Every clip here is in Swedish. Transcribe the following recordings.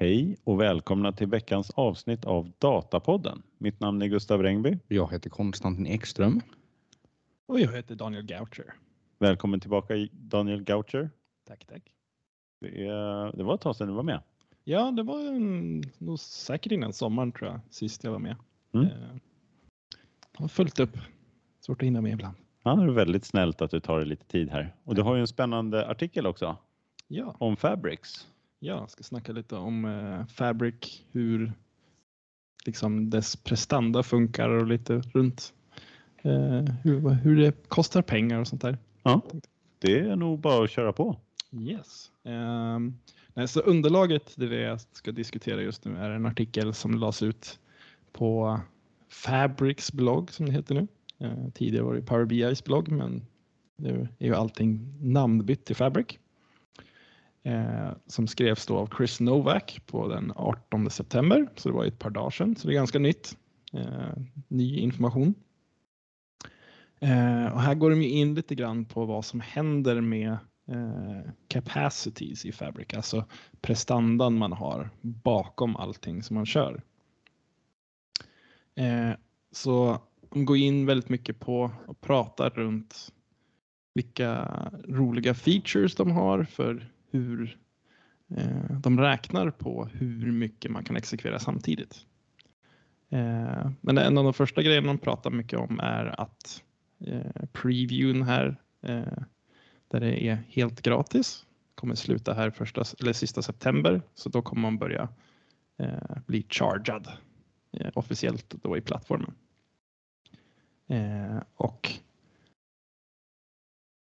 Hej och välkomna till veckans avsnitt av Datapodden. Mitt namn är Gustav Rengby. Jag heter Konstantin Ekström. Och jag heter Daniel Goucher. Välkommen tillbaka Daniel Goucher. Tack, tack. Det, är, det var ett tag sedan du var med. Ja, det var en, nog säkert innan sommaren tror jag, sist jag var med. Mm. Eh, Jag har följt upp. Svårt att hinna med ibland. Ja, det är väldigt snällt att du tar dig lite tid här. Och du har ju en spännande artikel också Ja, om Fabrics. Ja ska snacka lite om eh, Fabric, hur liksom dess prestanda funkar och lite runt eh, hur, hur det kostar pengar och sånt där. Ja, det är nog bara att köra på. Yes. Um, nej, så underlaget, det är det jag ska diskutera just nu, är en artikel som lades ut på Fabrics blogg som det heter nu. Eh, tidigare var det Power BI's blogg, men nu är ju allting namnbytt till Fabric. Eh, som skrevs då av Chris Novak på den 18 september, så det var ju ett par dagar sedan, så det är ganska nytt. Eh, ny information. Eh, och här går de ju in lite grann på vad som händer med eh, capacities i Fabric, alltså prestandan man har bakom allting som man kör. Eh, så de går in väldigt mycket på och pratar runt vilka roliga features de har för hur eh, de räknar på hur mycket man kan exekvera samtidigt. Eh, men en av de första grejerna de pratar mycket om är att eh, previewn här eh, där det är helt gratis kommer sluta här första eller sista september så då kommer man börja eh, bli chargad eh, officiellt då i plattformen. Eh, och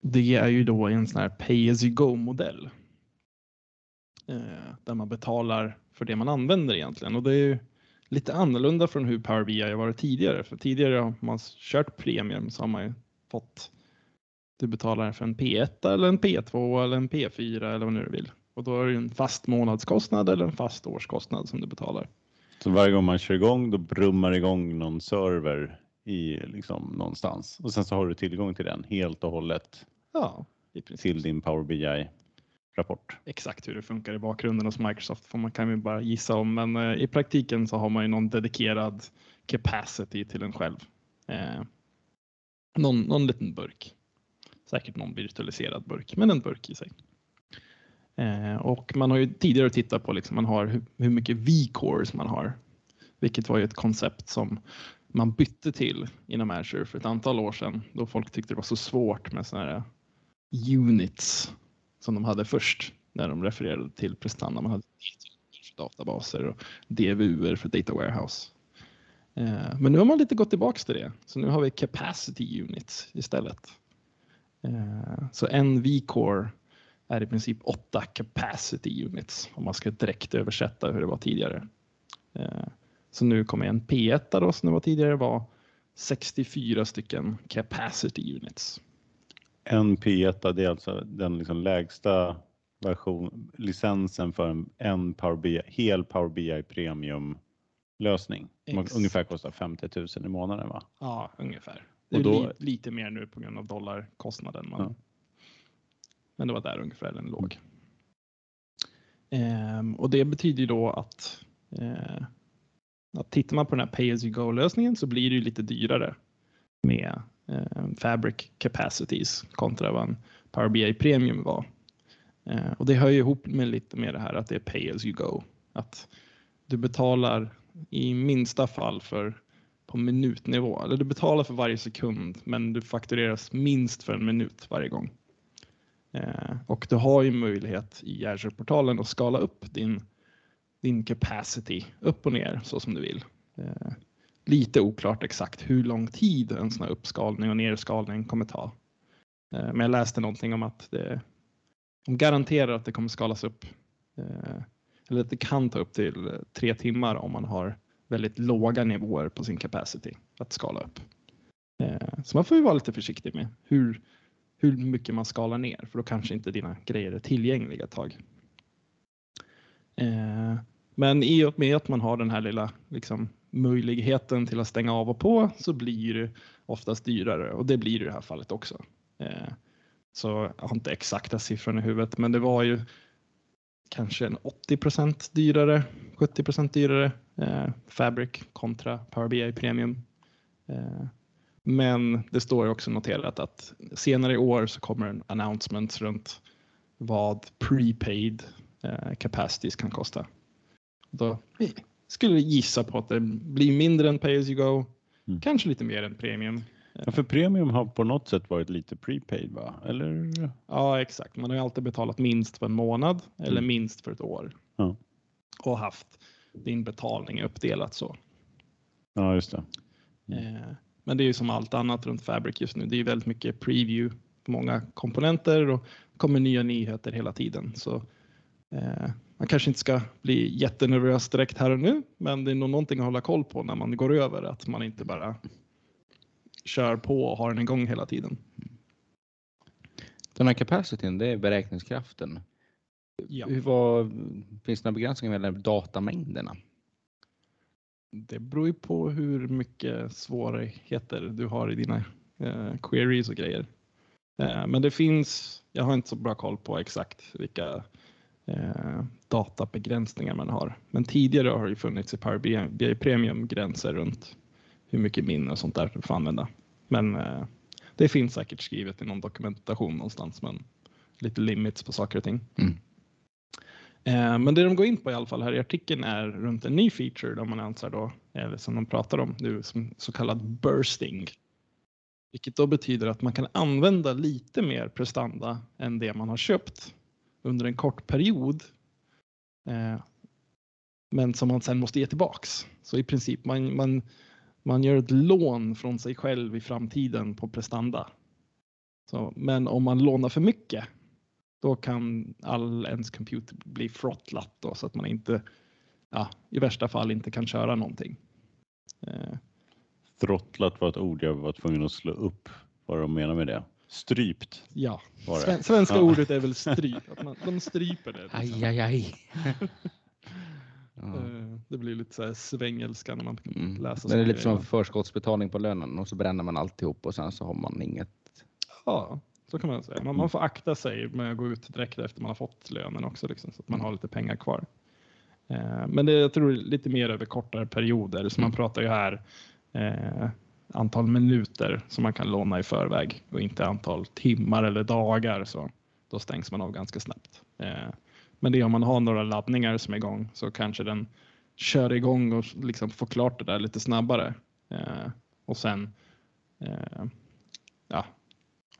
det är ju då en sån här pay as you go modell. Eh, där man betalar för det man använder egentligen och det är ju lite annorlunda från hur Power BI har varit tidigare. För tidigare har man kört premium så har man ju fått du betalar för en P1 eller en P2 eller en P4 eller vad nu du vill. Och då är det en fast månadskostnad eller en fast årskostnad som du betalar. Så varje gång man kör igång då brummar igång någon server i liksom någonstans och sen så har du tillgång till den helt och hållet Ja, i princip. till din Power BI rapport. Exakt hur det funkar i bakgrunden hos Microsoft får man kan ju bara gissa om, men eh, i praktiken så har man ju någon dedikerad capacity till en själv. Eh, någon, någon liten burk. Säkert någon virtualiserad burk, men en burk i sig. Eh, och man har ju tidigare tittat på liksom, man har hur, hur mycket V-cores man har, vilket var ju ett koncept som man bytte till inom Azure för ett antal år sedan då folk tyckte det var så svårt med sådana här units som de hade först när de refererade till prestanda. Man hade för databaser och DVUer för data warehouse. Eh, men nu har man lite gått tillbaks till det, så nu har vi capacity units istället. Eh, så en V-core är i princip åtta capacity units om man ska direkt översätta hur det var tidigare. Eh, så nu kommer en P1 då som det var tidigare var 64 stycken capacity units. En P1 det är alltså den liksom lägsta version, licensen för en, en Power BI, hel Power BI Premium lösning. Ex- ungefär kostar 50 000 i månaden va? Ja, ungefär. Det Och då- li, lite mer nu på grund av dollarkostnaden. Men, Ja. men det var där ungefär den låg. Ehm, och det betyder ju då att, eh, att tittar man på den här pay as you go lösningen så blir det ju lite dyrare med Eh, fabric capacities kontra vad en Power BI Premium var. Eh, och det hör ju ihop med lite med det här att det är pay as you go. Att du betalar i minsta fall för på minutnivå. Eller du betalar för varje sekund men du faktureras minst för en minut varje gång. Eh, och du har ju möjlighet i Azure-portalen att skala upp din, din capacity upp och ner så som du vill. Lite oklart exakt hur lång tid en sån här uppskalning och nedskalning kommer ta. Eh, men jag läste någonting om att det, de garanterar att det kommer skalas upp. Eh, eller att det kan ta upp till tre timmar om man har väldigt låga nivåer på sin capacity att skala upp. Eh, så man får ju vara lite försiktig med hur, hur mycket man skalar ner för då kanske inte dina grejer är tillgängliga ett tag. Men i och med att man har den här lilla liksom, möjligheten till att stänga av och på så blir det oftast dyrare och det blir det i det här fallet också. Eh, så jag har inte exakta siffror i huvudet men det var ju kanske en 80% dyrare, 70% dyrare eh, Fabric kontra Power BI Premium. Eh, men det står ju också noterat att senare i år så kommer en announcement runt vad prepaid eh, capacities kan kosta. Då skulle gissa på att det blir mindre än pay as you go, Mm. kanske lite mer än premium. Ja, för premium har på något sätt varit lite prepaid va? Eller? Ja, exakt. Man har ju alltid betalat minst för en månad eller Mm. minst för ett år. Ja. Och haft din betalning uppdelat så. Ja, just det. Eh, Men det är ju som allt annat runt Fabric just nu. Det är ju väldigt mycket preview på många komponenter och kommer nya nyheter hela tiden. Så eh, man kanske inte ska bli jättenervös direkt här och nu, men det är nog någonting att hålla koll på när man går över, att man inte bara kör på och har den igång hela tiden. Den här capacityn, det är beräkningskraften. Ja. Hur var, finns det några begränsningar med datamängderna? Det beror ju på hur mycket svårigheter du har i dina eh, queries och grejer. Eh, men det finns, jag har inte så bra koll på exakt vilka eh, databegränsningar man har. Men tidigare har det funnits i Power BI, Premium gränser runt hur mycket minne och sånt där du får använda. Men eh, det finns säkert skrivet i någon dokumentation någonstans, men lite limits på saker och ting. Mm. Eh, Men det de går in på i alla fall här i artikeln är runt en ny feature de man ansar då, eller som de pratar om nu, som så kallad bursting. Vilket då betyder att man kan använda lite mer prestanda än det man har köpt under en kort period. Eh, Men som man sen måste ge tillbaks. Så i princip man, man, man gör ett lån från sig själv i framtiden på prestanda. Så, men om man lånar för mycket då kan all ens computer bli throttlat då, så att man inte, ja, i värsta fall inte kan köra någonting. Eh, Throttlat var ett ord jag var tvungen att slå upp vad de menar med det. Strypt ja. Sven, svenska Ja. ordet är väl stryp, att man, de stryper det. liksom. Aj, aj, aj. ja. Eh, Det blir lite så här svengelska när man Mm. läser Det är lite som förskottsbetalning på lönen och så bränner man alltihop och sen så har man inget. Ja, så kan man säga. Man, man får akta sig med att gå ut direkt efter man har fått lönen också, liksom, så att man har lite pengar kvar. Eh, Men det jag tror lite mer över kortare perioder, så man pratar ju här eh, antal minuter som man kan låna i förväg och inte antal timmar eller dagar. Så då stängs man av ganska snabbt. Eh, men det är om man har några laddningar som är igång så kanske den kör igång och liksom får klart det där lite snabbare. Eh, och sen eh, ja,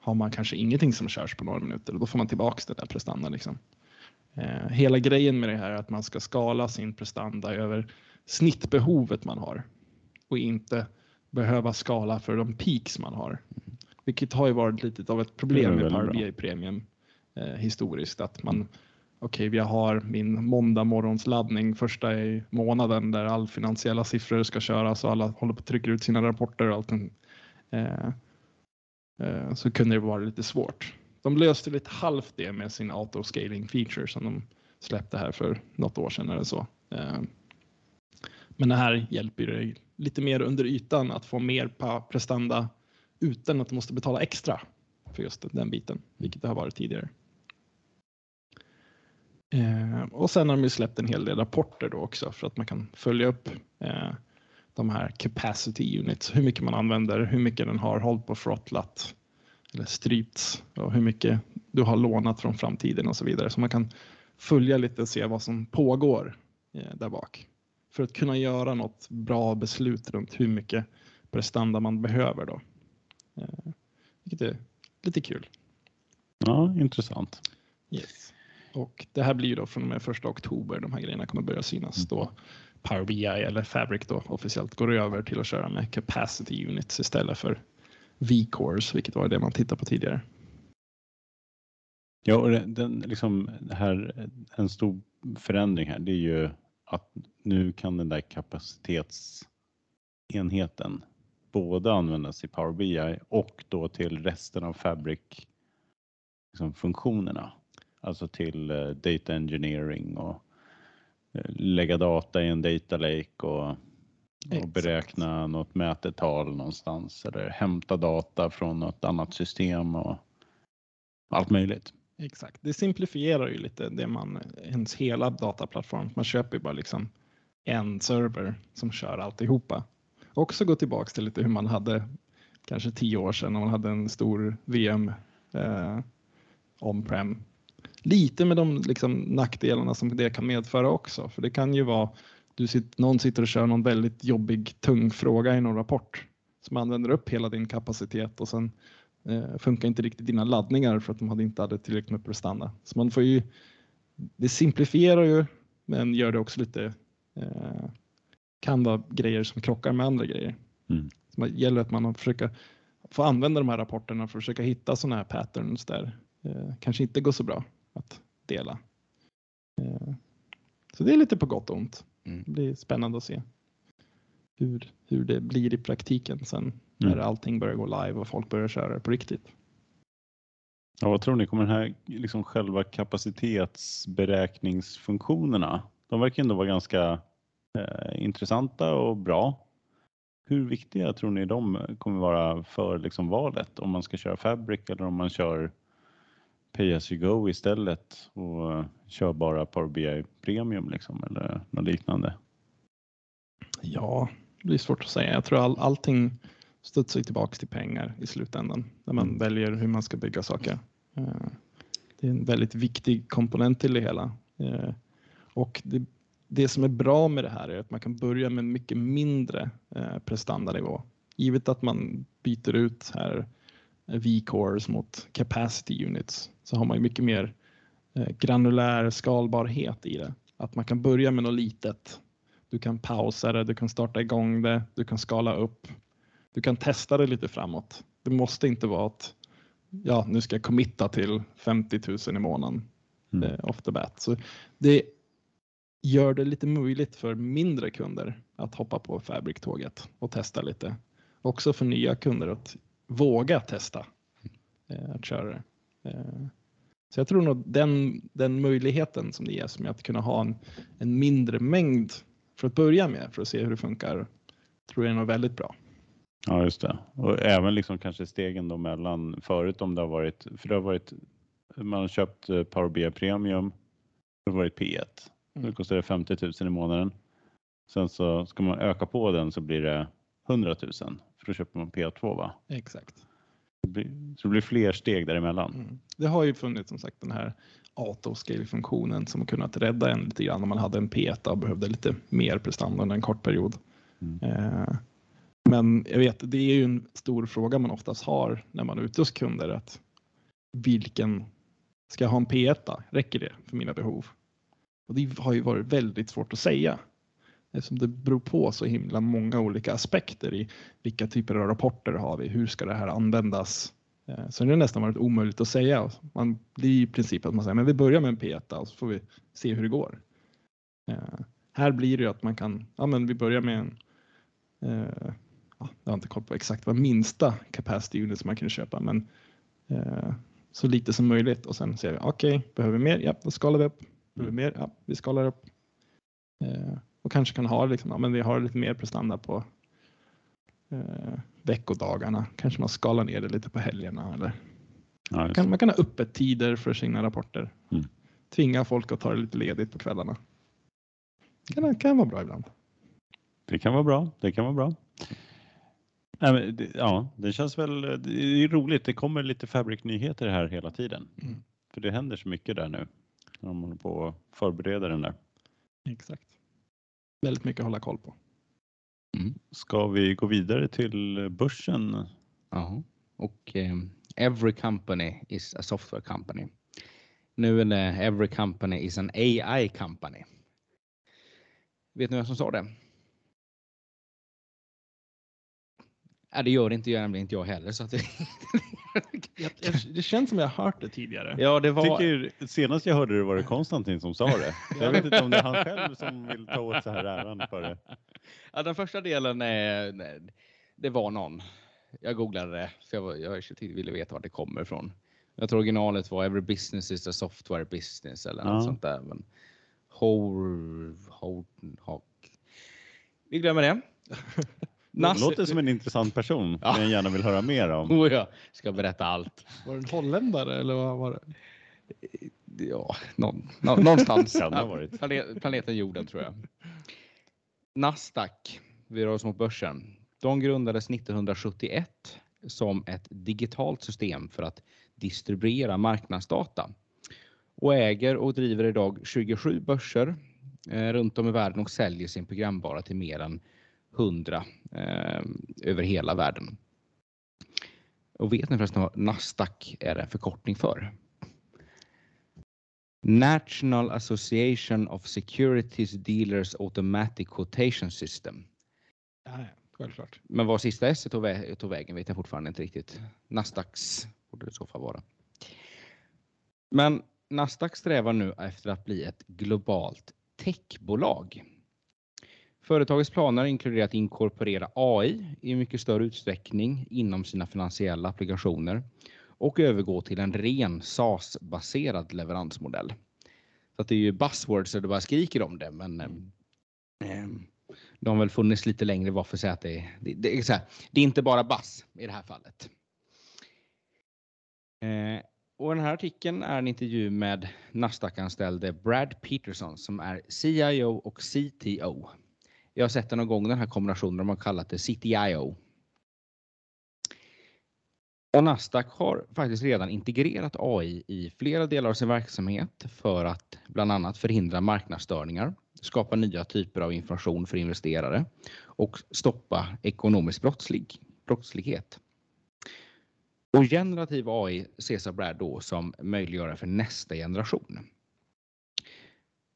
har man kanske ingenting som körs på några minuter och då får man tillbaks det där prestanda. Liksom. Hela grejen med det här är att man ska skala sin prestanda över snittbehovet man har och inte behöva skala för de peaks man har. Vilket har ju varit lite av ett problem med Power. BI Premium eh, historiskt. Att man, okej, jag har min måndag morgonsladdning första i månaden där all finansiella siffror ska köras och alla håller på och trycker ut sina rapporter och allt. Eh, eh, så kunde det vara lite svårt. De löste lite halvt det med sin autoscaling feature som de släppte här för något år sedan eller så. Eh, Men det här hjälper ju lite mer under ytan att få mer prestanda utan att du måste betala extra för just den biten, vilket det har varit tidigare. Eh, och sen har de ju släppt en hel del rapporter då också för att man kan följa upp eh, de här capacity units, hur mycket man använder, hur mycket den har hållit på frottlat eller strypts och hur mycket du har lånat från framtiden och så vidare. Så man kan följa lite och se vad som pågår eh, där bak för att kunna göra något bra beslut runt hur mycket prestanda man behöver då. Eh, vilket är lite kul. Ja, intressant. Yes. Och det här blir ju då från och med första oktober de här grejerna kommer börja synas då Power BI eller Fabric då officiellt går över till att köra med capacity units istället för V-cores, vilket var det man tittade på tidigare. Ja, och den, den liksom här, en stor förändring här, det är ju att nu kan den där kapacitetsenheten både användas i Power BI och då till resten av Fabric liksom funktionerna. Alltså till eh, data engineering och eh, lägga data i en data lake och, och beräkna något mätetal någonstans eller hämta data från något annat system och allt möjligt. Exakt, det simplifierar ju lite det man, ens hela dataplattform. Man köper ju bara liksom en server som kör alltihopa. Också gå tillbaks till lite hur man hade kanske tio år sedan när man hade en stor VM eh, on-prem. Lite med de liksom, nackdelarna som det kan medföra också, för det kan ju vara du sitter, någon sitter och kör någon väldigt jobbig tung fråga i någon rapport som använder upp hela din kapacitet och sen eh, funkar inte riktigt dina laddningar för att de hade inte hade tillräckligt med prestanda. Så man får ju, det simplifierar ju men gör det också lite, eh, kan vara grejer som krockar med andra grejer. Mm. Så det gäller att man försöker få använda de här rapporterna för att försöka hitta sådana här patterns där eh, kanske inte går så bra att dela. Eh, så det är lite på gott och ont. Mm. Det blir spännande att se hur, hur det blir i praktiken sen när Mm. allting börjar gå live och folk börjar köra det på riktigt. Ja, vad tror ni, kommer den här liksom själva kapacitetsberäkningsfunktionerna, de verkar ändå vara ganska eh, intressanta och bra. Hur viktiga tror ni de kommer vara för liksom valet om man ska köra Fabric eller om man kör Pay as you go istället och kör bara Power BI Premium liksom eller något liknande? Ja, det blir svårt att säga. Jag tror all, allting studsar tillbaks till pengar i slutändan när man Mm. väljer hur man ska bygga saker. Eh, Det är en väldigt viktig komponent till det hela. Eh, Och det, det som är bra med det här är att man kan börja med en mycket mindre eh, prestandanivå. Givet att man byter ut här V-cores mot capacity units så har man mycket mer granulär skalbarhet i det. Att man kan börja med något litet du kan pausa det, du kan starta igång det, du kan skala upp. Du kan testa det lite framåt. Det måste inte vara att ja, nu ska jag committa till 50 000 i månaden Mm. eh, off the bat. Så det gör det lite möjligt för mindre kunder att hoppa på Fabric-tåget och testa lite. Också för nya kunder att våga testa eh, att köra det. Eh, så jag tror nog den, den möjligheten som det ges med att kunna ha en, en mindre mängd för att börja med för att se hur det funkar tror jag är nog väldigt bra. Ja, just det. Och även liksom kanske stegen då mellan förut om det har varit, för det har varit, man har köpt eh, Power BI Premium, det har varit P1. Nu Mm. kostar det 50 000 i månaden. Sen så ska man öka på den så blir det 100 000 för då köper man P2 va? Exakt. Det blir, så det blir fler steg däremellan. Mm. Det har ju funnits som sagt den här autoscale-funktionen som har kunnat rädda en lite grann om man hade en P1 och behövde lite mer prestanda under en kort period. Mm. Eh, men jag vet, det är ju en stor fråga man oftast har när man är ute hos kunder. Att vilken, ska jag ha en P1? då? Räcker det för mina behov? Och det har ju varit väldigt svårt att säga. Eftersom det beror på så himla många olika aspekter i vilka typer av rapporter har vi? Hur ska det här användas? Eh, så det har nästan varit omöjligt att säga. Man är i princip att man säger men vi börjar med en P1 och så får vi se hur det går. Eh, Här blir det ju att man kan, ja men vi börjar med en, eh, ja, jag har inte koll på exakt vad minsta capacity unit som man kan köpa men eh, så lite som möjligt och sen ser vi okej, behöver vi mer? Ja, då skalar vi upp. Behöver vi mer? Ja, vi skalar upp. Eh, och kanske kan ha liksom, ja, men vi har lite mer prestanda på eh, veckodagarna. Kanske man skalar ner det lite på helgerna eller Ja, just kan, det. man kan ha öppet tider för sina rapporter. Mm. Tvinga folk att ta det lite ledigt på kvällarna. Kan, kan vara bra ibland. det kan vara bra. Det kan vara bra. Nej, men det, ja, det känns väl det är roligt. Det kommer lite Fabric-nyheter här hela tiden. Mm. För det händer så mycket där nu. När de håller på att förbereda den där. Exakt. Väldigt mycket att hålla koll på. Ska vi gå vidare till börsen? Ja, och eh, every company is a software company. Nu är det every company is an AI company. Vet ni vem som sa det? Ja, det gör inte jag, nämligen inte jag heller. Så att det, det känns som jag har hört det tidigare. ja, det var... Tycker, senast jag hörde det var det Konstantin som sa det. Jag vet inte om det är han själv som vill ta åt sig här äran för det. Ja, den första delen, är, nej, det var någon. Jag googlade det för jag, var, jag ville veta var det kommer ifrån. Jag tror originalet var Every business is a software business eller något Ja. sånt där. Men Hor, Horton, Hawk. Vi glömmer det. Det Nas- låter som en intressant person Ja. som jag gärna vill höra mer om. Oh, jag ska berätta allt. Var det en holländare eller vad var det? Ja, någon, nå, någonstans. Kan det ha varit. Planet, planeten jorden tror jag. Nasdaq, vi rör oss mot börsen. De grundades 1971 som ett digitalt system för att distribuera marknadsdata och äger och driver idag 27 börser eh, runt om i världen och säljer sin programvara till mer än 100 eh, över hela världen. Och vet ni förresten vad Nasdaq är en förkortning för? National Association of Securities Dealers Automatic Quotation System. Ja, självklart. Men vad sista S tog, vä tog vägen vet jag fortfarande inte riktigt. Nasdaqs borde det i så fall vara. Men Nasdaq strävar nu efter att bli ett globalt techbolag. Företagets planer inkluderar att inkorporera AI i mycket större utsträckning inom sina finansiella applikationer och övergå till en ren SaaS-baserad leveransmodell. Så att det är ju buzzwords och det bara skriker om det, men eh, de har väl funnits lite längre. Varför säga att det, det, det, är så här, det är inte bara buzz i det här fallet. Eh, och den här artikeln är en intervju med Nasdaq-anställde Brad Peterson som är CIO och CTO. Jag har sett det någon gång den här kombinationen, de har kallat det CTIO. Och Nasdaq har faktiskt redan integrerat AI i flera delar av sin verksamhet för att bland annat förhindra marknadsstörningar, skapa nya typer av information för investerare och stoppa ekonomisk brottslig, brottslighet. Och generativ AI ses av Brad då som möjliggörare för nästa generation.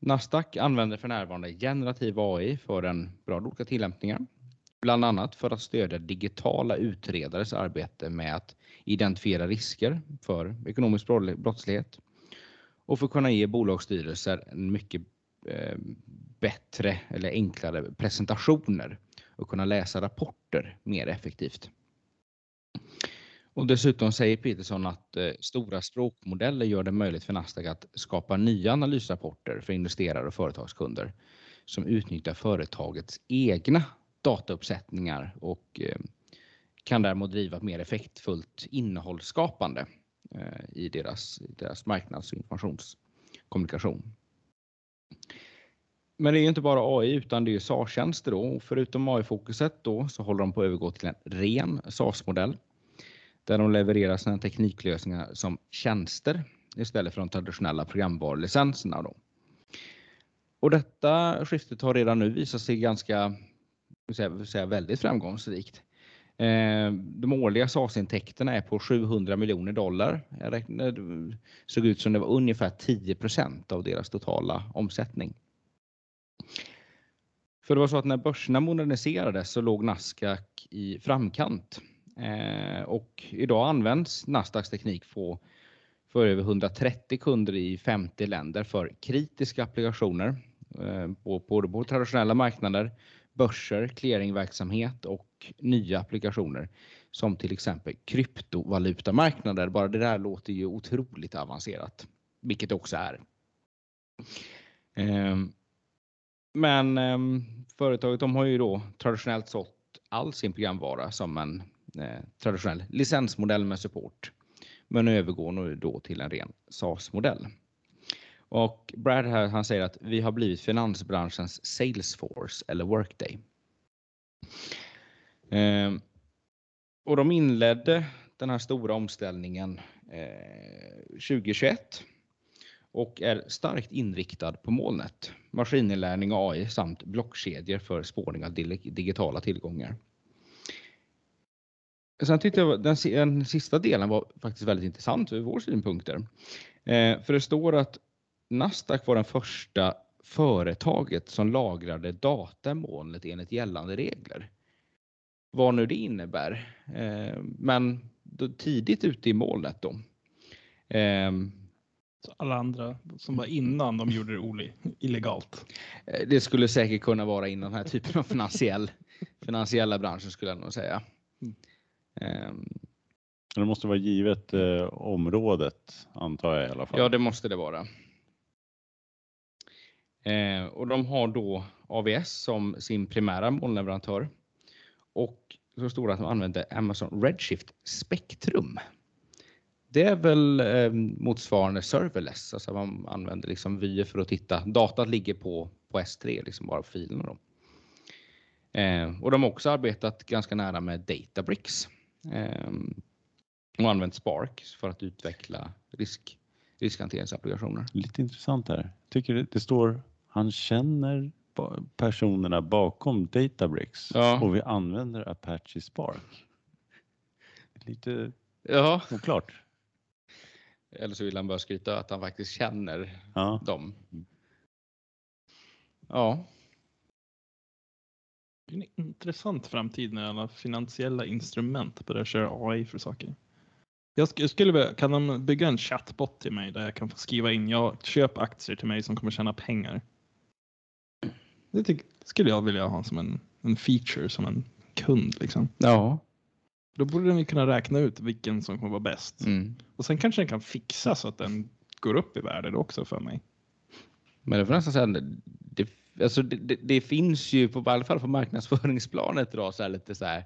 Nasdaq använder för närvarande generativ AI för en rad olika tillämpningar. Bland annat för att stödja digitala utredares arbete med att identifiera risker för ekonomisk brottslighet och för att kunna ge bolagsstyrelser en mycket eh, bättre eller enklare presentationer och kunna läsa rapporter mer effektivt. Och dessutom säger Peterson att eh, stora språkmodeller gör det möjligt för Nasdaq att skapa nya analysrapporter för investerare och företagskunder som utnyttjar företagets egna datauppsättningar och eh, kan därmed driva ett mer effektfullt innehållsskapande eh, i deras, deras marknads och informationskommunikation. Men det är inte bara AI utan det är SaaS-tjänster. då. Förutom AI-fokuset då så håller de på att övergå till en ren SAS-modell där de levererar sina tekniklösningar som tjänster istället för de traditionella programvarulicenserna. Då. Och detta skiftet har redan nu visat sig ganska, säga, väldigt framgångsrikt. Eh, de årliga SAS-intäkterna är på 700 miljoner dollar. Jag räknade, det såg ut som det var ungefär 10% av deras totala omsättning. För det var så att när börserna moderniserades så låg Nasdaq i framkant Eh, och idag används Nasdaqs teknik på för över 130 kunder i 50 länder för kritiska applikationer eh, både på traditionella marknader, börser, clearingverksamhet och nya applikationer som till exempel kryptovalutamarknader. Bara det där låter ju otroligt avancerat, vilket det också är. Eh, men ehm, företaget de har ju då traditionellt sålt all sin programvara som en Eh, traditionell licensmodell med support. Men övergår nu då till en ren SaaS-modell. Och Brad här, han säger att vi har blivit finansbranschens Salesforce eller Workday. Eh, och de inledde den här stora omställningen eh, 2021 och är starkt inriktad på molnet, maskininlärning och AI samt blockkedjor för spårning av digitala tillgångar. Sen tyckte jag den, den sista delen var faktiskt väldigt intressant ur vår synpunkter. Eh, för det står att Nasdaq var den första företaget som lagrade data i molnet enligt gällande regler. Vad nu det innebär. Eh, men tidigt ute i molnet då. Eh, alla andra som var innan de gjorde det illegalt. Eh, det skulle säkert kunna vara inom den här typen av finansiell, finansiella branschen skulle jag nog säga. Ehm, det måste vara givet eh, området antar jag i alla fall. Ja, det måste det vara. Eh, och de har då AVS som sin primära molnleverantör och så står det att de använder Amazon Redshift Spectrum. Det är väl eh, motsvarande serverless, alltså man använder liksom vyer för att titta. Datat ligger på, på S3, liksom bara filerna då. Eh, och de har också arbetat ganska nära med Databricks eh, och använt Spark för att utveckla risk, riskhanteringsapplikationer. Lite intressant här. Tycker det, det står han känner personerna bakom Databricks Ja. och vi använder Apache Spark. Lite Ja, oklart. eller så vill han bara skryta att han faktiskt känner Ja. dem. Ja, Det är en intressant framtid när alla finansiella instrument börjar köra AI för saker. Jag sk- jag skulle kan de bygga en chatbot till mig där jag kan få skriva in, jag köp aktier till mig som kommer tjäna pengar. Det tyck, skulle jag vilja ha som en, en feature, som en kund liksom. ja. Då borde den kunna räkna ut vilken som kommer vara bäst. Mm. Och sen kanske den kan fixa så att den går upp i värde också för mig. Men det får nästan säga, det, alltså det, det, det finns ju på i alla fall på marknadsföringsplanet idag så här lite så här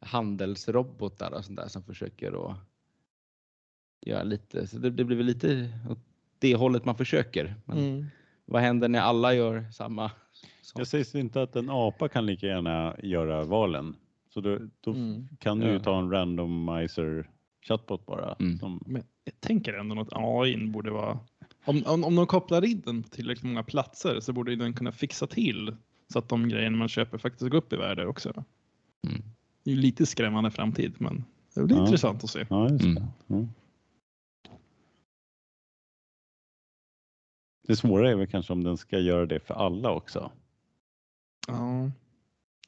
handelsrobotar och sånt där som försöker att göra lite, så det, det blir väl lite åt det hållet man försöker. Men vad händer när alla gör samma sak? Jag säger inte att en apa kan lika gärna göra valen. Så då, då Mm. kan du ju Ja. ta en randomizer chatbot bara. Mm. Som, Men jag tänker ändå att AI borde vara... Om, om, om de kopplar in den på tillräckligt många platser så borde den kunna fixa till så att de grejerna man köper faktiskt går upp i värde också. Mm. Det är ju lite skrämmande framtid men det blir Ja. intressant att se. ja, just det. Mm. Det svåra är väl kanske om den ska göra det för alla också. Ja,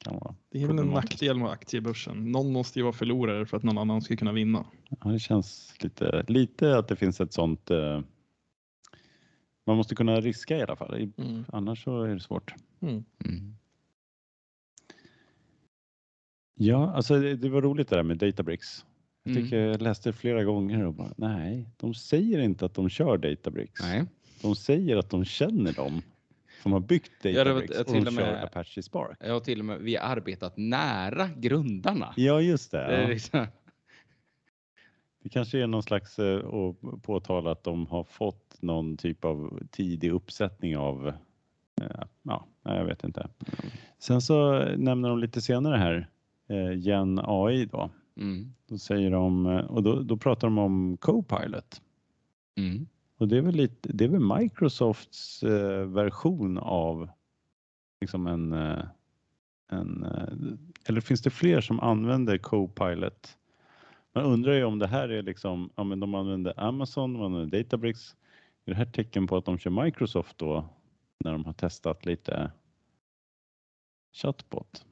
Kan vara. det är väl en nackdel med aktiebörsen. Någon måste ju vara förlorare för att någon annan ska kunna vinna. Ja, det känns lite, lite att det finns ett sånt. Eh, man måste kunna riska i alla fall. I- Annars så är det svårt. Mm. Ja, alltså det, det var roligt det där med Databricks. Jag Mm. tycker jag läste det flera gånger och bara nej, de säger inte att de kör Databricks. Nej. De säger att de känner dem som har byggt Ja, det Databricks och till och kör med- Apache Spark. Jag har till och med, vi har arbetat nära grundarna. Ja, just det. Det är Ja. liksom, Det kanske är någon slags eh, att påtala att de har fått någon typ av tidig uppsättning av, eh, ja, jag vet inte. Sen så nämner de lite senare här, eh, Gen AI då. mm. Då säger de, och då, då pratar de om Copilot. Mm. Och det är väl, lite, det är väl Microsofts version av liksom en, en, eller finns det fler som använder Copilot? Man undrar ju om det här är liksom, ja men de använder Amazon, de använder Databricks. Är det här tecken på att de kör Microsoft då när de har testat lite chatbot?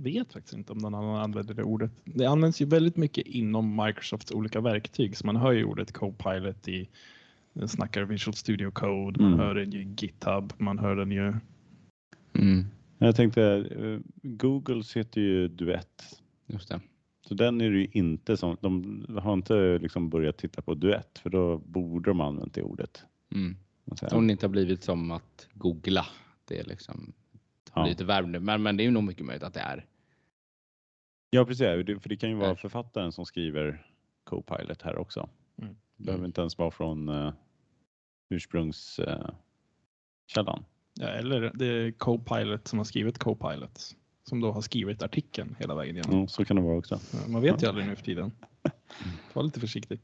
Vet faktiskt inte om någon annan använder det ordet. Det används ju väldigt mycket inom Microsofts olika verktyg så man hör ju ordet Copilot i den snackar Visual Studio Code, man Mm. hör den ju i GitHub, man hör den ju Mm. Jag tänkte, eh, Googles heter ju Duett. Just det. Så den är det ju inte som, de har inte liksom börjat titta på duett för då borde de använt det ordet. Mm. Om det inte har blivit som att googla. Det är liksom Ja. lite värvande. Men, men det är ju nog mycket möjligt att det är. Ja precis, för det kan ju vara Nej. författaren som skriver Copilot här också. Mm. Behöver inte ens vara från uh, ursprungskällan. Uh, källan. Ja, eller det är Copilot som har skrivit Copilot som då har skrivit artikeln hela vägen igenom. mm, så kan det vara också. Man vet ju aldrig nu för tiden. Var lite försiktig.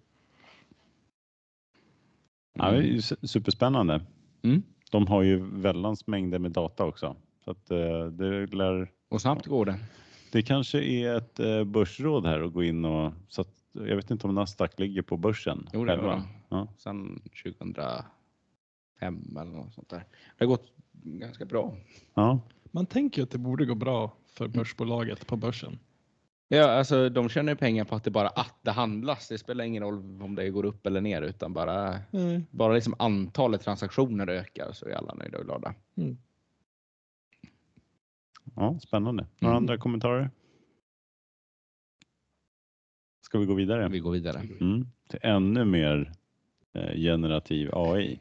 Ja, det är superspännande. Mm. De har ju väldans mängder med data också. Så att, eh, det, lär, Och snabbt går det. det kanske är ett uh, börsråd här att gå in och så att, jag vet inte om Nasdaq ligger på börsen. Jo, det gör det. Ja. Sen 2005 eller något sånt där. Det har gått ganska bra. Ja. Man tänker att det borde gå bra för börsbolaget på börsen. Ja, alltså de tjänar ju pengar på att det bara att det handlas. Det spelar ingen roll om det går upp eller ner utan bara, Mm. bara liksom antalet transaktioner ökar så är alla nöjda och glada. Ja, spännande. Några Mm. andra kommentarer? Ska vi gå vidare? Vi går vidare. Mm. Till ännu mer eh, generativ AI.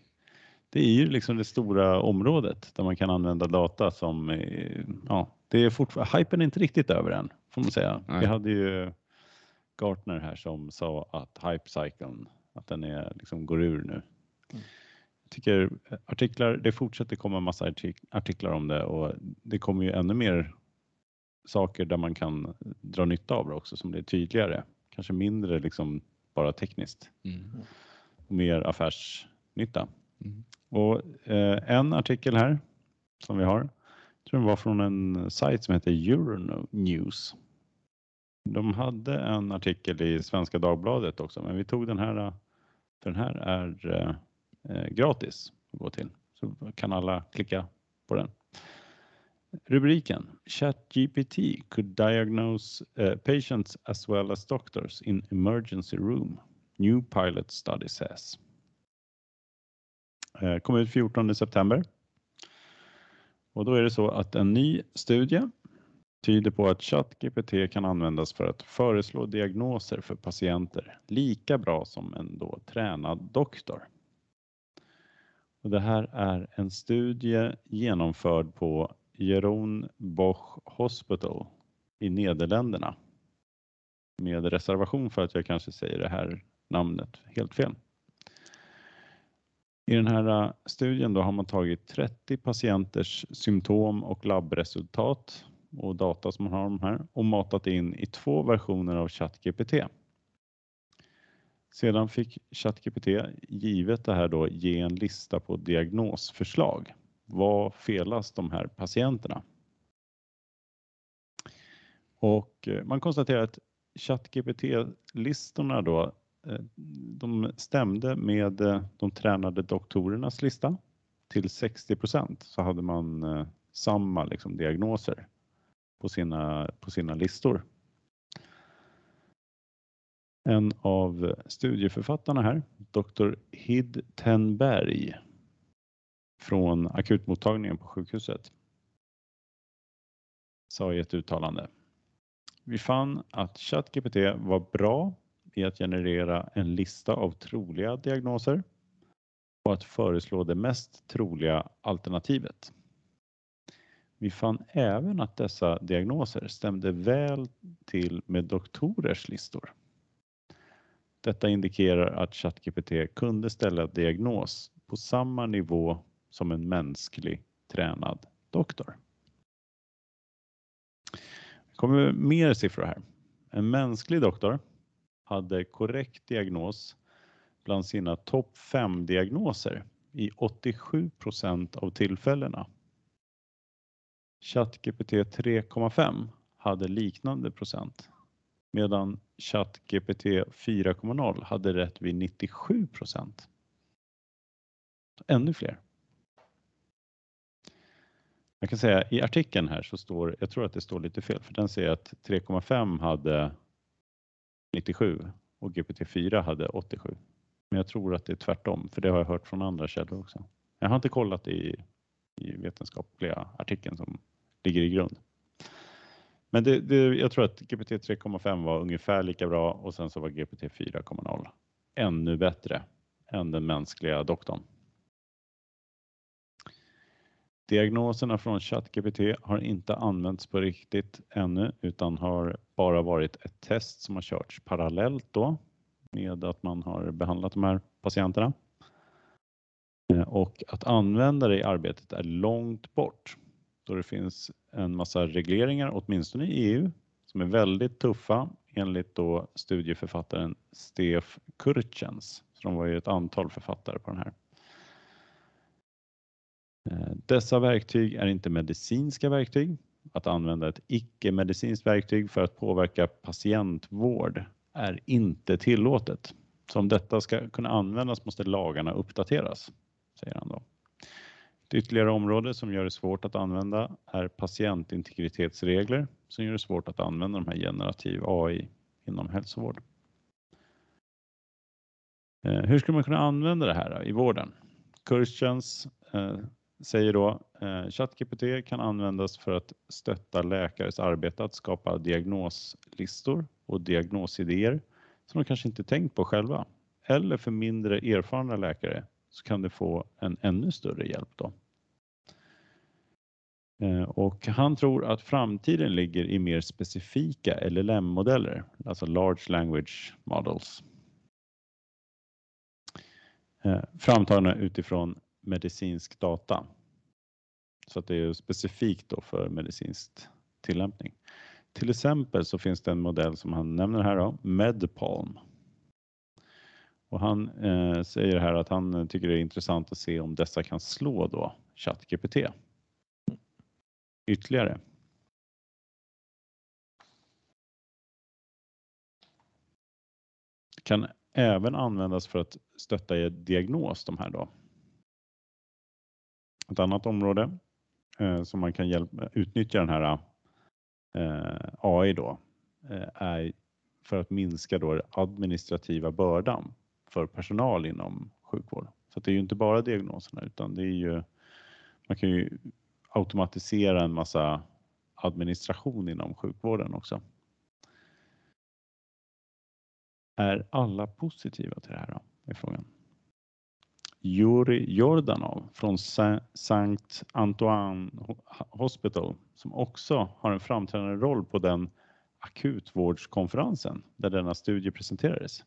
Det är ju liksom det stora området där man kan använda data som, ja, det är fortfarande, hypen är inte riktigt över än får man säga. Nej. Vi hade ju Gartner här som sa att hype-cykeln, att den är, liksom går ur nu. Mm. Jag tycker artiklar, det fortsätter komma massa artik- artiklar om det och det kommer ju ännu mer saker där man kan dra nytta av det också som blir tydligare. Kanske mindre liksom bara tekniskt Mm. mer affärsnytta. Mm. Och eh, en artikel här som vi har, jag tror den var från en sajt som heter Euronews. De hade en artikel i Svenska Dagbladet också, men vi tog den här, för den här är eh, gratis att gå till. Så kan alla klicka på den. Rubriken ChatGPT could diagnose eh, patients as well as doctors in emergency room. New pilot study says. Eh, kom ut 14 september. Och då är det så att en ny studie tyder på att ChatGPT kan användas för att föreslå diagnoser för patienter lika bra som en då tränad doktor. Och det här är en studie genomförd på Jeroen Bosch Hospital i Nederländerna. Med reservation för att jag kanske säger det här namnet helt fel. I den här äh, studien då har man tagit 30 patienters symptom och labbresultat och data som man har de här och matat in i två versioner av ChatGPT. Sedan fick ChatGPT givet det här då ge en lista på diagnosförslag. Vad felas de här patienterna? Och eh, man konstaterar att ChatGPT-listorna då Eh, de stämde med eh, de tränade doktorernas lista till 60% så hade man eh, samma liksom, diagnoser på sina, på sina listor. En av studieförfattarna här, Dr. Hid Tenberg från akutmottagningen på sjukhuset sa i ett uttalande. Vi fann att ChatGPT var bra i att generera en lista av troliga diagnoser och att föreslå det mest troliga alternativet. Vi fann även att dessa diagnoser stämde väl till med doktorers listor. Detta indikerar att ChatGPT kunde ställa diagnos på samma nivå som en mänsklig tränad doktor. Det kommer mer siffror här. En mänsklig doktor hade korrekt diagnos bland sina topp 5 diagnoser i 87% av tillfällena. ChatGPT 3,5 hade liknande procent medan ChatGPT 4,0 hade rätt vid 97% Ännu fler. Jag kan säga i artikeln här så står, jag tror att det står lite fel för den säger att 3,5 hade 97 och GPT-4 hade 87. Men jag tror att det är tvärtom för det har jag hört från andra källor också. Jag har inte kollat i, i vetenskapliga artikeln som ligger i grund. Men det, det, jag tror att GPT 3,5 var ungefär lika bra och sen så var GPT 4,0 ännu bättre än den mänskliga doktorn. Diagnoserna från ChatGPT har inte använts på riktigt ännu utan har bara varit ett test som har körts parallellt då med att man har behandlat de här patienterna. Eh, och att använda det i arbetet är långt bort då det finns en massa regleringar, åtminstone i EU, som är väldigt tuffa enligt då studieförfattaren Stef Kurtjens. Så de var ju ett antal författare på den här. Eh, dessa verktyg är inte medicinska verktyg. Att använda ett icke-medicinskt verktyg för att påverka patientvård är inte tillåtet. Så om detta ska kunna användas måste lagarna uppdateras, säger han då. Ett ytterligare område som gör det svårt att använda är patientintegritetsregler som gör det svårt att använda de här generativ AI inom hälsovård. Eh, hur skulle man kunna använda det här i vården? Kurstjänst, säger då eh, ChatGPT kan användas för att stötta läkares arbete att skapa diagnoslistor och diagnosidéer som de kanske inte tänkt på själva. Eller för mindre erfarna läkare så kan det få en ännu större hjälp då. Eh, och han tror att framtiden ligger i mer specifika LLM-modeller, alltså Large Language Models. Eh, framtagna utifrån medicinsk data. Så att det är specifikt då för medicinsk tillämpning. Till exempel så finns det en modell som han nämner här då, Medpalm. Och han eh, säger här att han tycker det är intressant att se om dessa kan slå då ChatGPT ytterligare. Kan även användas för att stötta i diagnos de här då. Ett annat område eh, som man kan hjälpa, utnyttja den här eh, AI då eh, är för att minska då den administrativa bördan för personal inom sjukvård. Så att det är ju inte bara diagnoserna utan det är ju man kan ju automatisera en massa administration inom sjukvården också. Är alla positiva till det här då? Är frågan. Juri Jordanov från Sankt Antoine Hospital som också har en framträdande roll på den akutvårdskonferensen där denna studie presenterades.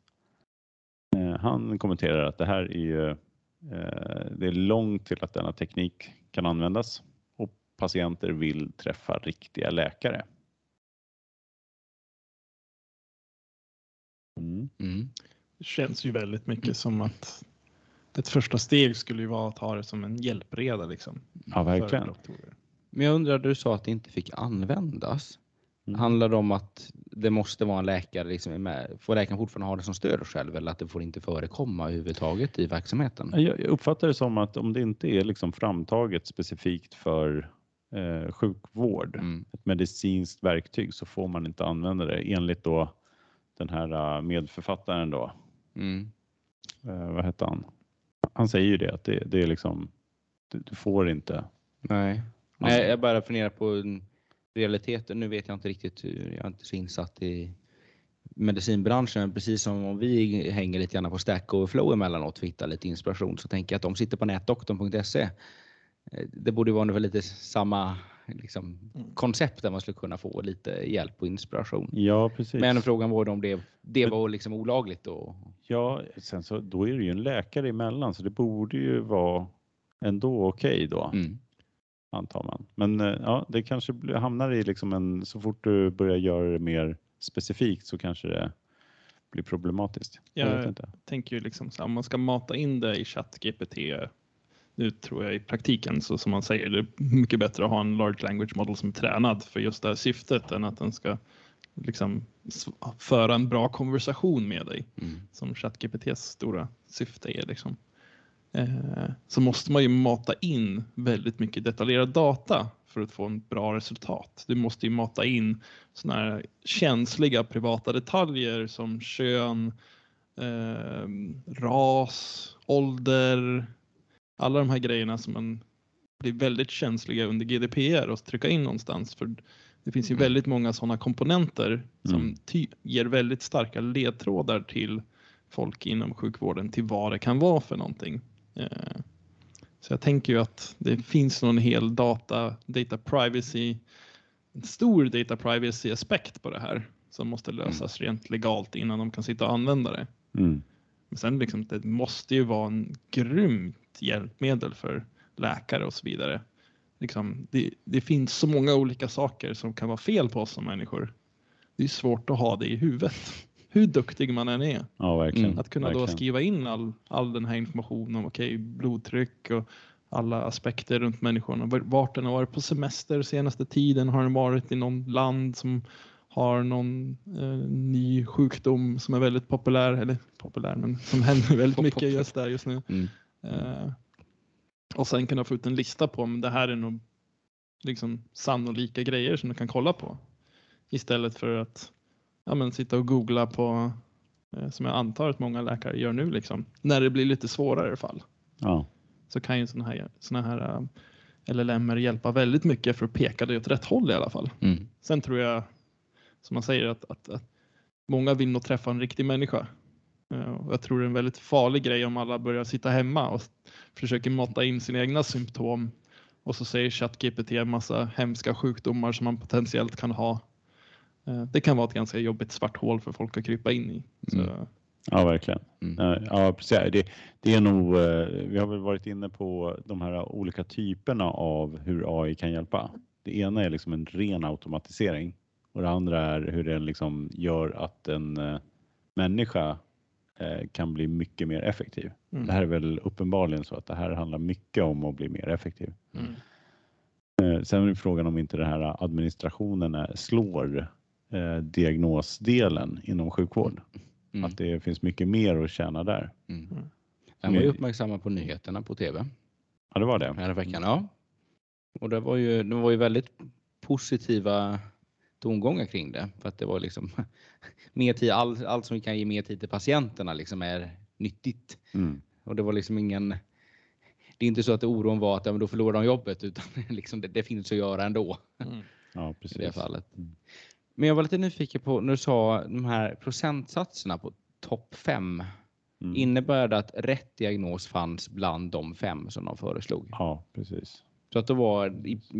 Eh, han kommenterar att det här är ju, eh, det är långt till att denna teknik kan användas och patienter vill träffa riktiga läkare. Mm. Mm. Det känns ju väldigt mycket som att ett första steg skulle ju vara att ha det som en hjälpreda liksom. Ja, verkligen. Men jag undrar, du sa att det inte fick användas. Mm. Handlar det om att det måste vara en läkare, liksom får läkaren fortfarande ha det som stöd själv eller att det får inte förekomma överhuvudtaget i verksamheten? Jag jag uppfattar det som att om det inte är liksom framtaget specifikt för eh, sjukvård, Mm. ett medicinskt verktyg, så får man inte använda det enligt då den här eh, medförfattaren då. Mm. Eh, vad hette han? Han säger ju det att det, det är liksom, du, du får inte. Nej. Nej, jag bara funderar på en- realiteten. Nu vet jag inte riktigt hur, jag är inte så insatt i medicinbranschen. Precis som om vi hänger lite grann på Stack Overflow emellanåt för att hitta lite inspiration så tänker jag att de sitter på nätdoktorn.se. Eh, Det borde vara ungefär lite samma liksom, Mm. koncept där man skulle kunna få lite hjälp och inspiration. Ja, precis. Men frågan var om det, det var liksom olagligt då. Ja, sen så då är det ju en läkare emellan så det borde ju vara ändå okej då, Mm. antar man. Men eh, ja, det kanske hamnar i liksom en, så fort du börjar göra det mer specifikt så kanske det blir problematiskt. Jag Ja, vet inte. tänker ju liksom så här, om man ska mata in det i ChatGPT nu tror jag i praktiken så som man säger det är mycket bättre att ha en large language model som är tränad för just det här syftet än att den ska liksom föra en bra konversation med dig Mm. som ChatGPTs stora syfte är. Liksom. Eh, så måste man ju mata in väldigt mycket detaljerad data för att få en bra resultat. Du måste ju mata in såna här känsliga privata detaljer som kön, eh, ras, ålder, alla de här grejerna som man blir väldigt känsliga under GDPR och trycka in någonstans. För det finns ju Mm. väldigt många sådana komponenter som Mm. ger väldigt starka ledtrådar till folk inom sjukvården till vad det kan vara för någonting. Eh, Så jag tänker ju att det finns någon hel data, data privacy, en stor data privacy aspekt på det här som måste lösas rent legalt innan de kan sitta och använda det. Mm. Men sen liksom, det måste ju vara en grymt hjälpmedel för läkare och så vidare. Liksom, det, det finns så många olika saker som kan vara fel på oss som människor. Det är svårt att ha det i huvudet. Hur duktig man än är. Ja, verkligen. Mm. Att kunna då verkligen. skriva in all, all den här informationen om okej, blodtryck och alla aspekter runt människan. och Vart den har varit på semester senaste tiden. Har den varit i någon land som har någon eh, ny sjukdom som är väldigt populär, eller populär, men som händer väldigt mycket just där just nu. Mm. Eh, och sen kunna få ut en lista på om det här är nog liksom sannolika grejer som du kan kolla på. Istället för att ja, men sitta och googla på, eh, som jag antar att många läkare gör nu, liksom, när det blir lite svårare fall. Ja. Så kan ju sådana här, såna här eh, LLM hjälpa väldigt mycket för att peka dig åt rätt håll i alla fall. Mm. Sen tror jag, som man säger, att, att, att många vill nog träffa en riktig människa. Eh, Jag tror det är en väldigt farlig grej om alla börjar sitta hemma och försöker mata in sina egna symptom och så säger ChatGPT en massa hemska sjukdomar som man potentiellt kan ha. Eh, Det kan vara ett ganska jobbigt svart hål för folk att krypa in i. Så, Mm. Ja, verkligen. Mm. Eh, Ja, precis. Det, det är nog, vi har väl varit inne på de här olika typerna av hur AI kan hjälpa. Det ena är liksom en ren automatisering och det andra är hur den liksom gör att en människa kan bli mycket mer effektiv. Mm. Det här är väl uppenbarligen så att det här handlar mycket om att bli mer effektiv. Mm. Eh, Sen är frågan om inte den här administrationen slår eh, diagnosdelen inom sjukvård. Mm. Att det finns mycket mer att tjäna där. Mm. Mm. Den var ju uppmärksammad på nyheterna på tv Ja, det var det. här veckan. Ja. Och det var ju, det var ju väldigt positiva tongångar kring det. För att det var liksom mer tid, all, allt som kan ge mer tid till patienterna liksom är nyttigt. Mm. Och det var liksom ingen det är inte så att oron var att ja, men då förlorar de jobbet utan liksom det, det finns att göra ändå Mm. Ja, i precis. det fallet. Mm. Men jag var lite nyfiken på när du sa de här procentsatserna på topp 5. Mm. Innebär det att rätt diagnos fanns bland de fem som de föreslog? Ja, precis. Så att då, var,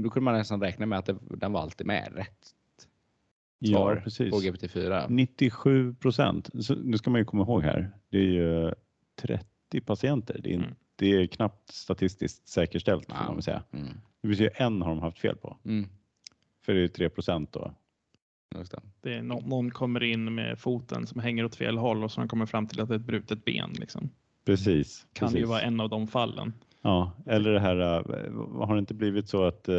då kunde man nästan räkna med att det, den var alltid med rätt Ja, svar precis. på GPT-4. 97 procent. Nu ska man ju komma ihåg här. Det är ju 30 patienter. Det är, Mm. det är knappt statistiskt säkerställt får Ja. man säga. Mm. Det säga en har de haft fel på. Mm. För det är 3 procent då. Just det. Det är nå- någon kommer in med foten som hänger åt fel håll och så kommer fram till att det är ett brutet ben. Liksom. Precis. Kan precis. ju vara en av de fallen. Ja, eller det här, äh, har det inte blivit så att äh,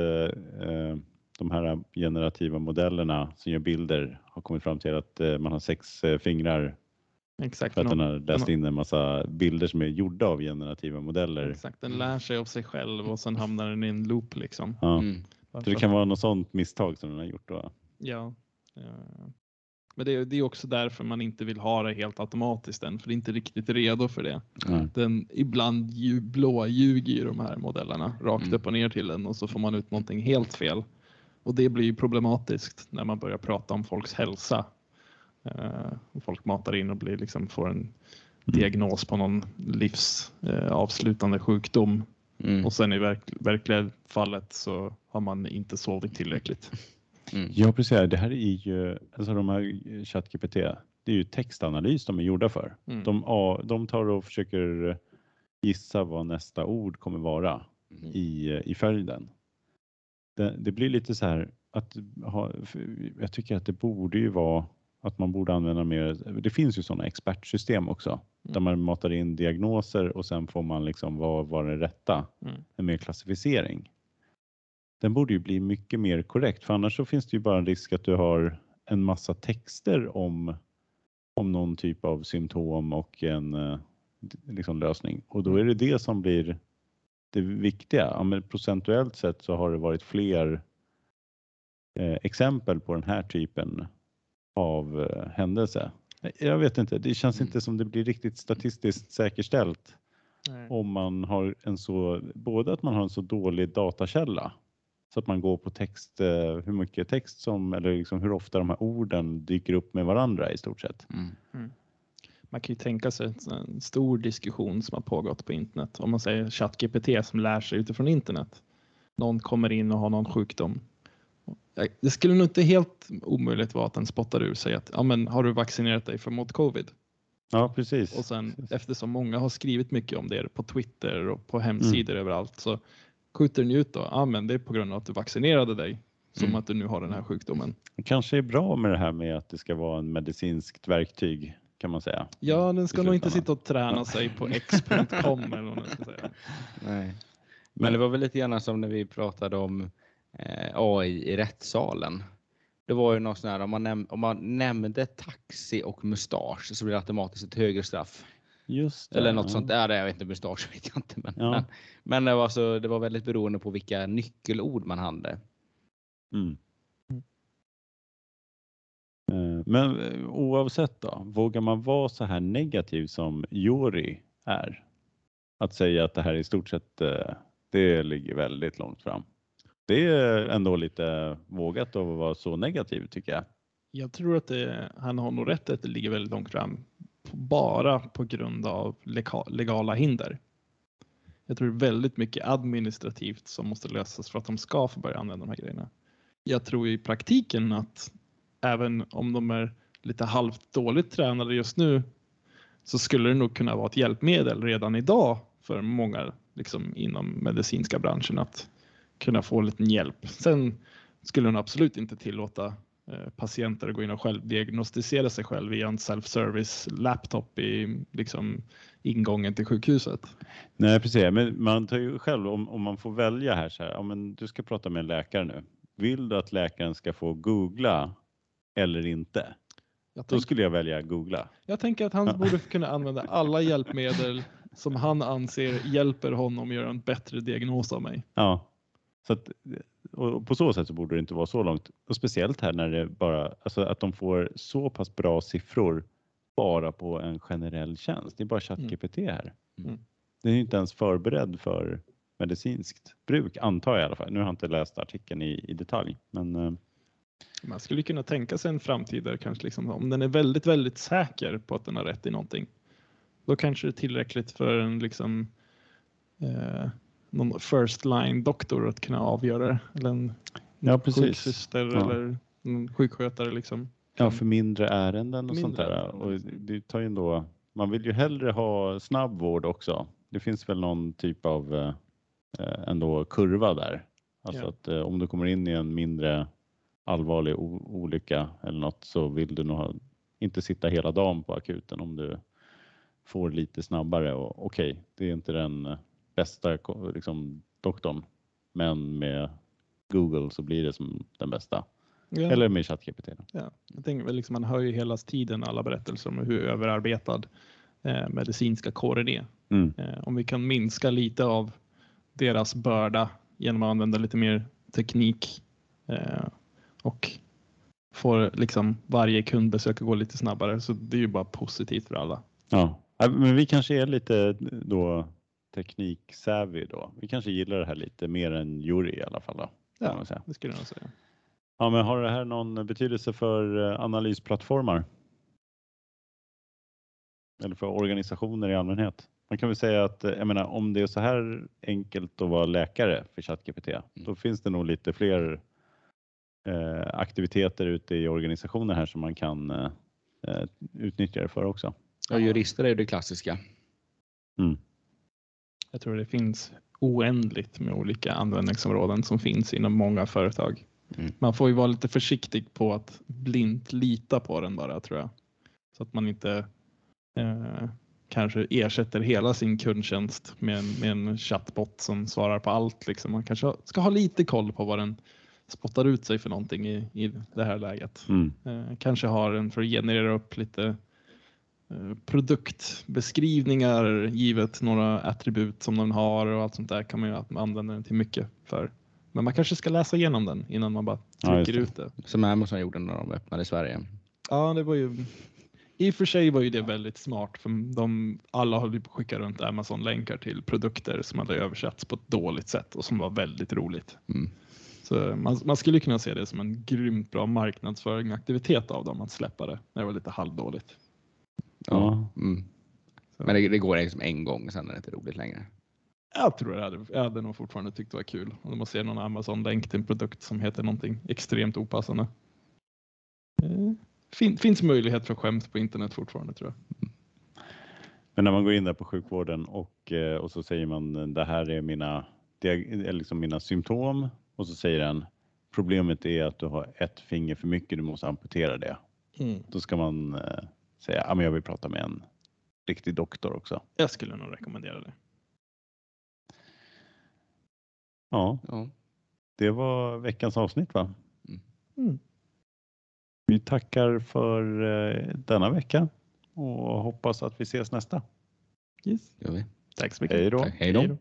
de här generativa modellerna som gör bilder har kommit fram till att äh, man har sex äh, fingrar Exakt. för att den har läst in en massa bilder som är gjorda av generativa modeller. Exakt, den lär sig av sig själv och sen hamnar den i en loop liksom. Ja. Mm. Så det kan vara något sånt misstag som den har gjort då. Ja. eh, Men det är, det är också därför man inte vill ha det helt automatiskt än, för det är inte riktigt redo för det. Nej. Den ibland lju- blåljuger ju de här modellerna rakt Mm. upp och ner till en och så får man ut någonting helt fel. Och det blir ju problematiskt när man börjar prata om folks hälsa. Eh, folk matar in och blir liksom, får en diagnos på någon livsavslutande eh, sjukdom Mm. och sen i verk, verkliga fallet så har man inte sovit tillräckligt. Mm. Ja, precis. Det här är ju, alltså de här ChatGPT, det är ju textanalys de är gjorda för. Mm. De, de tar och försöker gissa vad nästa ord kommer vara Mm. i, i följden. Det, det blir lite så här att ha, jag tycker att det borde ju vara att man borde använda mer, det finns ju sådana expertsystem också där man matar in diagnoser och sen får man liksom vad var det rätta, Mm. en mer klassificering. Den borde ju bli mycket mer korrekt för annars så finns det ju bara en risk att du har en massa texter om, om någon typ av symptom och en eh, liksom lösning och då är det det som blir det viktiga. Ja, men procentuellt sett så har det varit fler eh, exempel på den här typen av eh, händelse. Jag vet inte, det känns Mm. inte som det blir riktigt statistiskt säkerställt Nej. om man har en så, både att man har en så dålig datakälla så att man går på text, eh, hur mycket text som, eller liksom hur ofta de här orden dyker upp med varandra i stort sett. Mm. Man kan ju tänka sig en stor diskussion som har pågått på internet. Om man säger ChatGPT som lär sig utifrån internet. Någon kommer in och har någon sjukdom. Det skulle nog inte helt omöjligt vara att den spottar ur sig att ja, men har du vaccinerat dig för mot covid? Ja, precis. Och sen eftersom många har skrivit mycket om det på Twitter och på hemsidor överallt så skjuter den ut då. Ja, men det är på grund av att du vaccinerade dig som Mm. att du nu har den här sjukdomen. Det kanske är bra med det här med att det ska vara en medicinskt verktyg kan man säga. Ja, den ska nog inte sitta och träna sig på x.com eller vad man ska säga. Nej. Men det var väl lite grann som när vi pratade om eh, AI i rättssalen. Det var ju något sån här, om man, näm- om man nämnde taxi och mustasch så blir det automatiskt ett högre straff. Just det. Eller något ja. sånt där. Jag vet inte, mustasch vet jag inte. Men, Ja. men, men det, var så, det var väldigt beroende på vilka nyckelord man hade. Mm. Eh, men eh, oavsett då, vågar man vara så här negativ som Jori är? Att säga att det här i stort sett, eh, det ligger väldigt långt fram. Det är ändå lite vågat att vara så negativ tycker jag. Jag tror att det, han har nog rätt att det ligger väldigt långt fram. Bara på grund av legala hinder. Jag tror det är väldigt mycket administrativt som måste lösas för att de ska få börja använda de här grejerna. Jag tror i praktiken att även om de är lite halvt dåligt tränade just nu så skulle det nog kunna vara ett hjälpmedel redan idag för många liksom, inom medicinska branschen att kunna få lite hjälp. Sen skulle hon absolut inte tillåta eh, patienter att gå in och självdiagnostisera sig själv via en self-service laptop i liksom, ingången till sjukhuset. Nej precis, men man tar ju själv om, om man får välja här så här, ja, men du ska prata med en läkare nu. Vill du att läkaren ska få googla eller inte? Jag, Då tänk, skulle jag välja googla. jag tänker att han borde kunna använda alla hjälpmedel som han anser hjälper honom att göra en bättre diagnos av mig. Ja, så att, och på så sätt så borde det inte vara så långt. Och speciellt här när det bara, alltså att de får så pass bra siffror bara på en generell tjänst. Det är bara ChatGPT här. Mm. Den är ju inte ens förberedd för medicinskt bruk, antar jag i alla fall. Nu har jag inte läst artikeln i, i detalj, men eh, Man skulle kunna tänka sig en framtid där kanske liksom, om den är väldigt, väldigt säker på att den har rätt i någonting. Då kanske det är tillräckligt för en liksom eh, någon first line doktor att kunna avgöra det. Eller en Ja, sjuksyster Ja. eller en sjukskötare liksom. ja, för mindre ärenden och sånt Mindre där. ärenden, Och det tar ju ändå, man vill ju hellre ha snabb vård också. Det finns väl någon typ av eh, eh, ändå kurva där. Alltså Ja. att eh, om du kommer in i en mindre allvarlig olycka eller något så vill du nog ha, inte sitta hela dagen på akuten om du får lite snabbare och okej, det är inte den eh, bästa liksom, doktorn, men med Google så blir det som den bästa. Ja. Eller med ChatGPT. Ja, jag tänker väl liksom man hör ju hela tiden alla berättelser om hur överarbetad eh, medicinska kåren är. Mm. Eh, om vi kan minska lite av deras börda genom att använda lite mer teknik eh, och få liksom varje kundbesök att gå lite snabbare så det är ju bara positivt för alla. Ja, Ja, men vi kanske är lite då tekniksavvy då. Vi kanske gillar det här lite mer än Juri i alla fall. Då, Ja. Det skulle jag nog säga. Ja, men har det här någon betydelse för eh, analysplattformar? Eller för organisationer i allmänhet? Man kan väl säga att eh, jag menar, om det är så här enkelt att vara läkare för ChatGPT, då finns det nog lite fler aktiviteter ute i organisationer här som man kan eh, eh, utnyttja det för också. Ja, jurister är det klassiska. Mm. Jag tror det finns oändligt med olika användningsområden som finns inom många företag. Mm. Man får ju vara lite försiktig på att blint lita på den bara tror jag. Så att man inte eh, kanske ersätter hela sin kundtjänst med en, med en chatbot som svarar på allt. Liksom. Man kanske ska ha lite koll på vad den spottar ut sig för någonting i, i det här läget. Mm. Eh, kanske har den för att generera upp lite eh, produktbeskrivningar givet några attribut som den har och allt sånt där kan man ju använda den till mycket för. Men man kanske ska läsa igenom den innan man bara Ja, trycker det. ut det. Som Amazon gjorde när de öppnade i Sverige. Ja, det var ju i och för sig var ju det väldigt smart för de alla höll på att skicka runt Amazon-länkar till produkter som hade översatts på ett dåligt sätt och som var väldigt roligt. Mm. Så man, man skulle kunna se det som en grymt bra marknadsföringsaktivitet av dem att släppa det när det var lite halvdåligt. Ja. Mm. Men det, det går liksom en gång, sen är det inte roligt längre. Jag tror jag hade, jag hade nog fortfarande tyckt det var kul om man ser någon Amazon-länk till en produkt som heter någonting extremt opassande. Eh, fin, finns möjlighet för skämt på internet fortfarande tror jag. Men när man går in där på sjukvården och, eh, och så säger man det här är mina, diag- eller liksom mina symptom och så säger den problemet är att du har ett finger för mycket, du måste amputera det. Då ska man eh, säga ja, men jag vill prata med en riktig doktor också. Jag skulle nog rekommendera det. Ja, Ja. det var veckans avsnitt va? Mm. Vi tackar för eh, denna vecka och hoppas att vi ses nästa. Yes. Gör vi. Tack så mycket. Hej då. Hej då.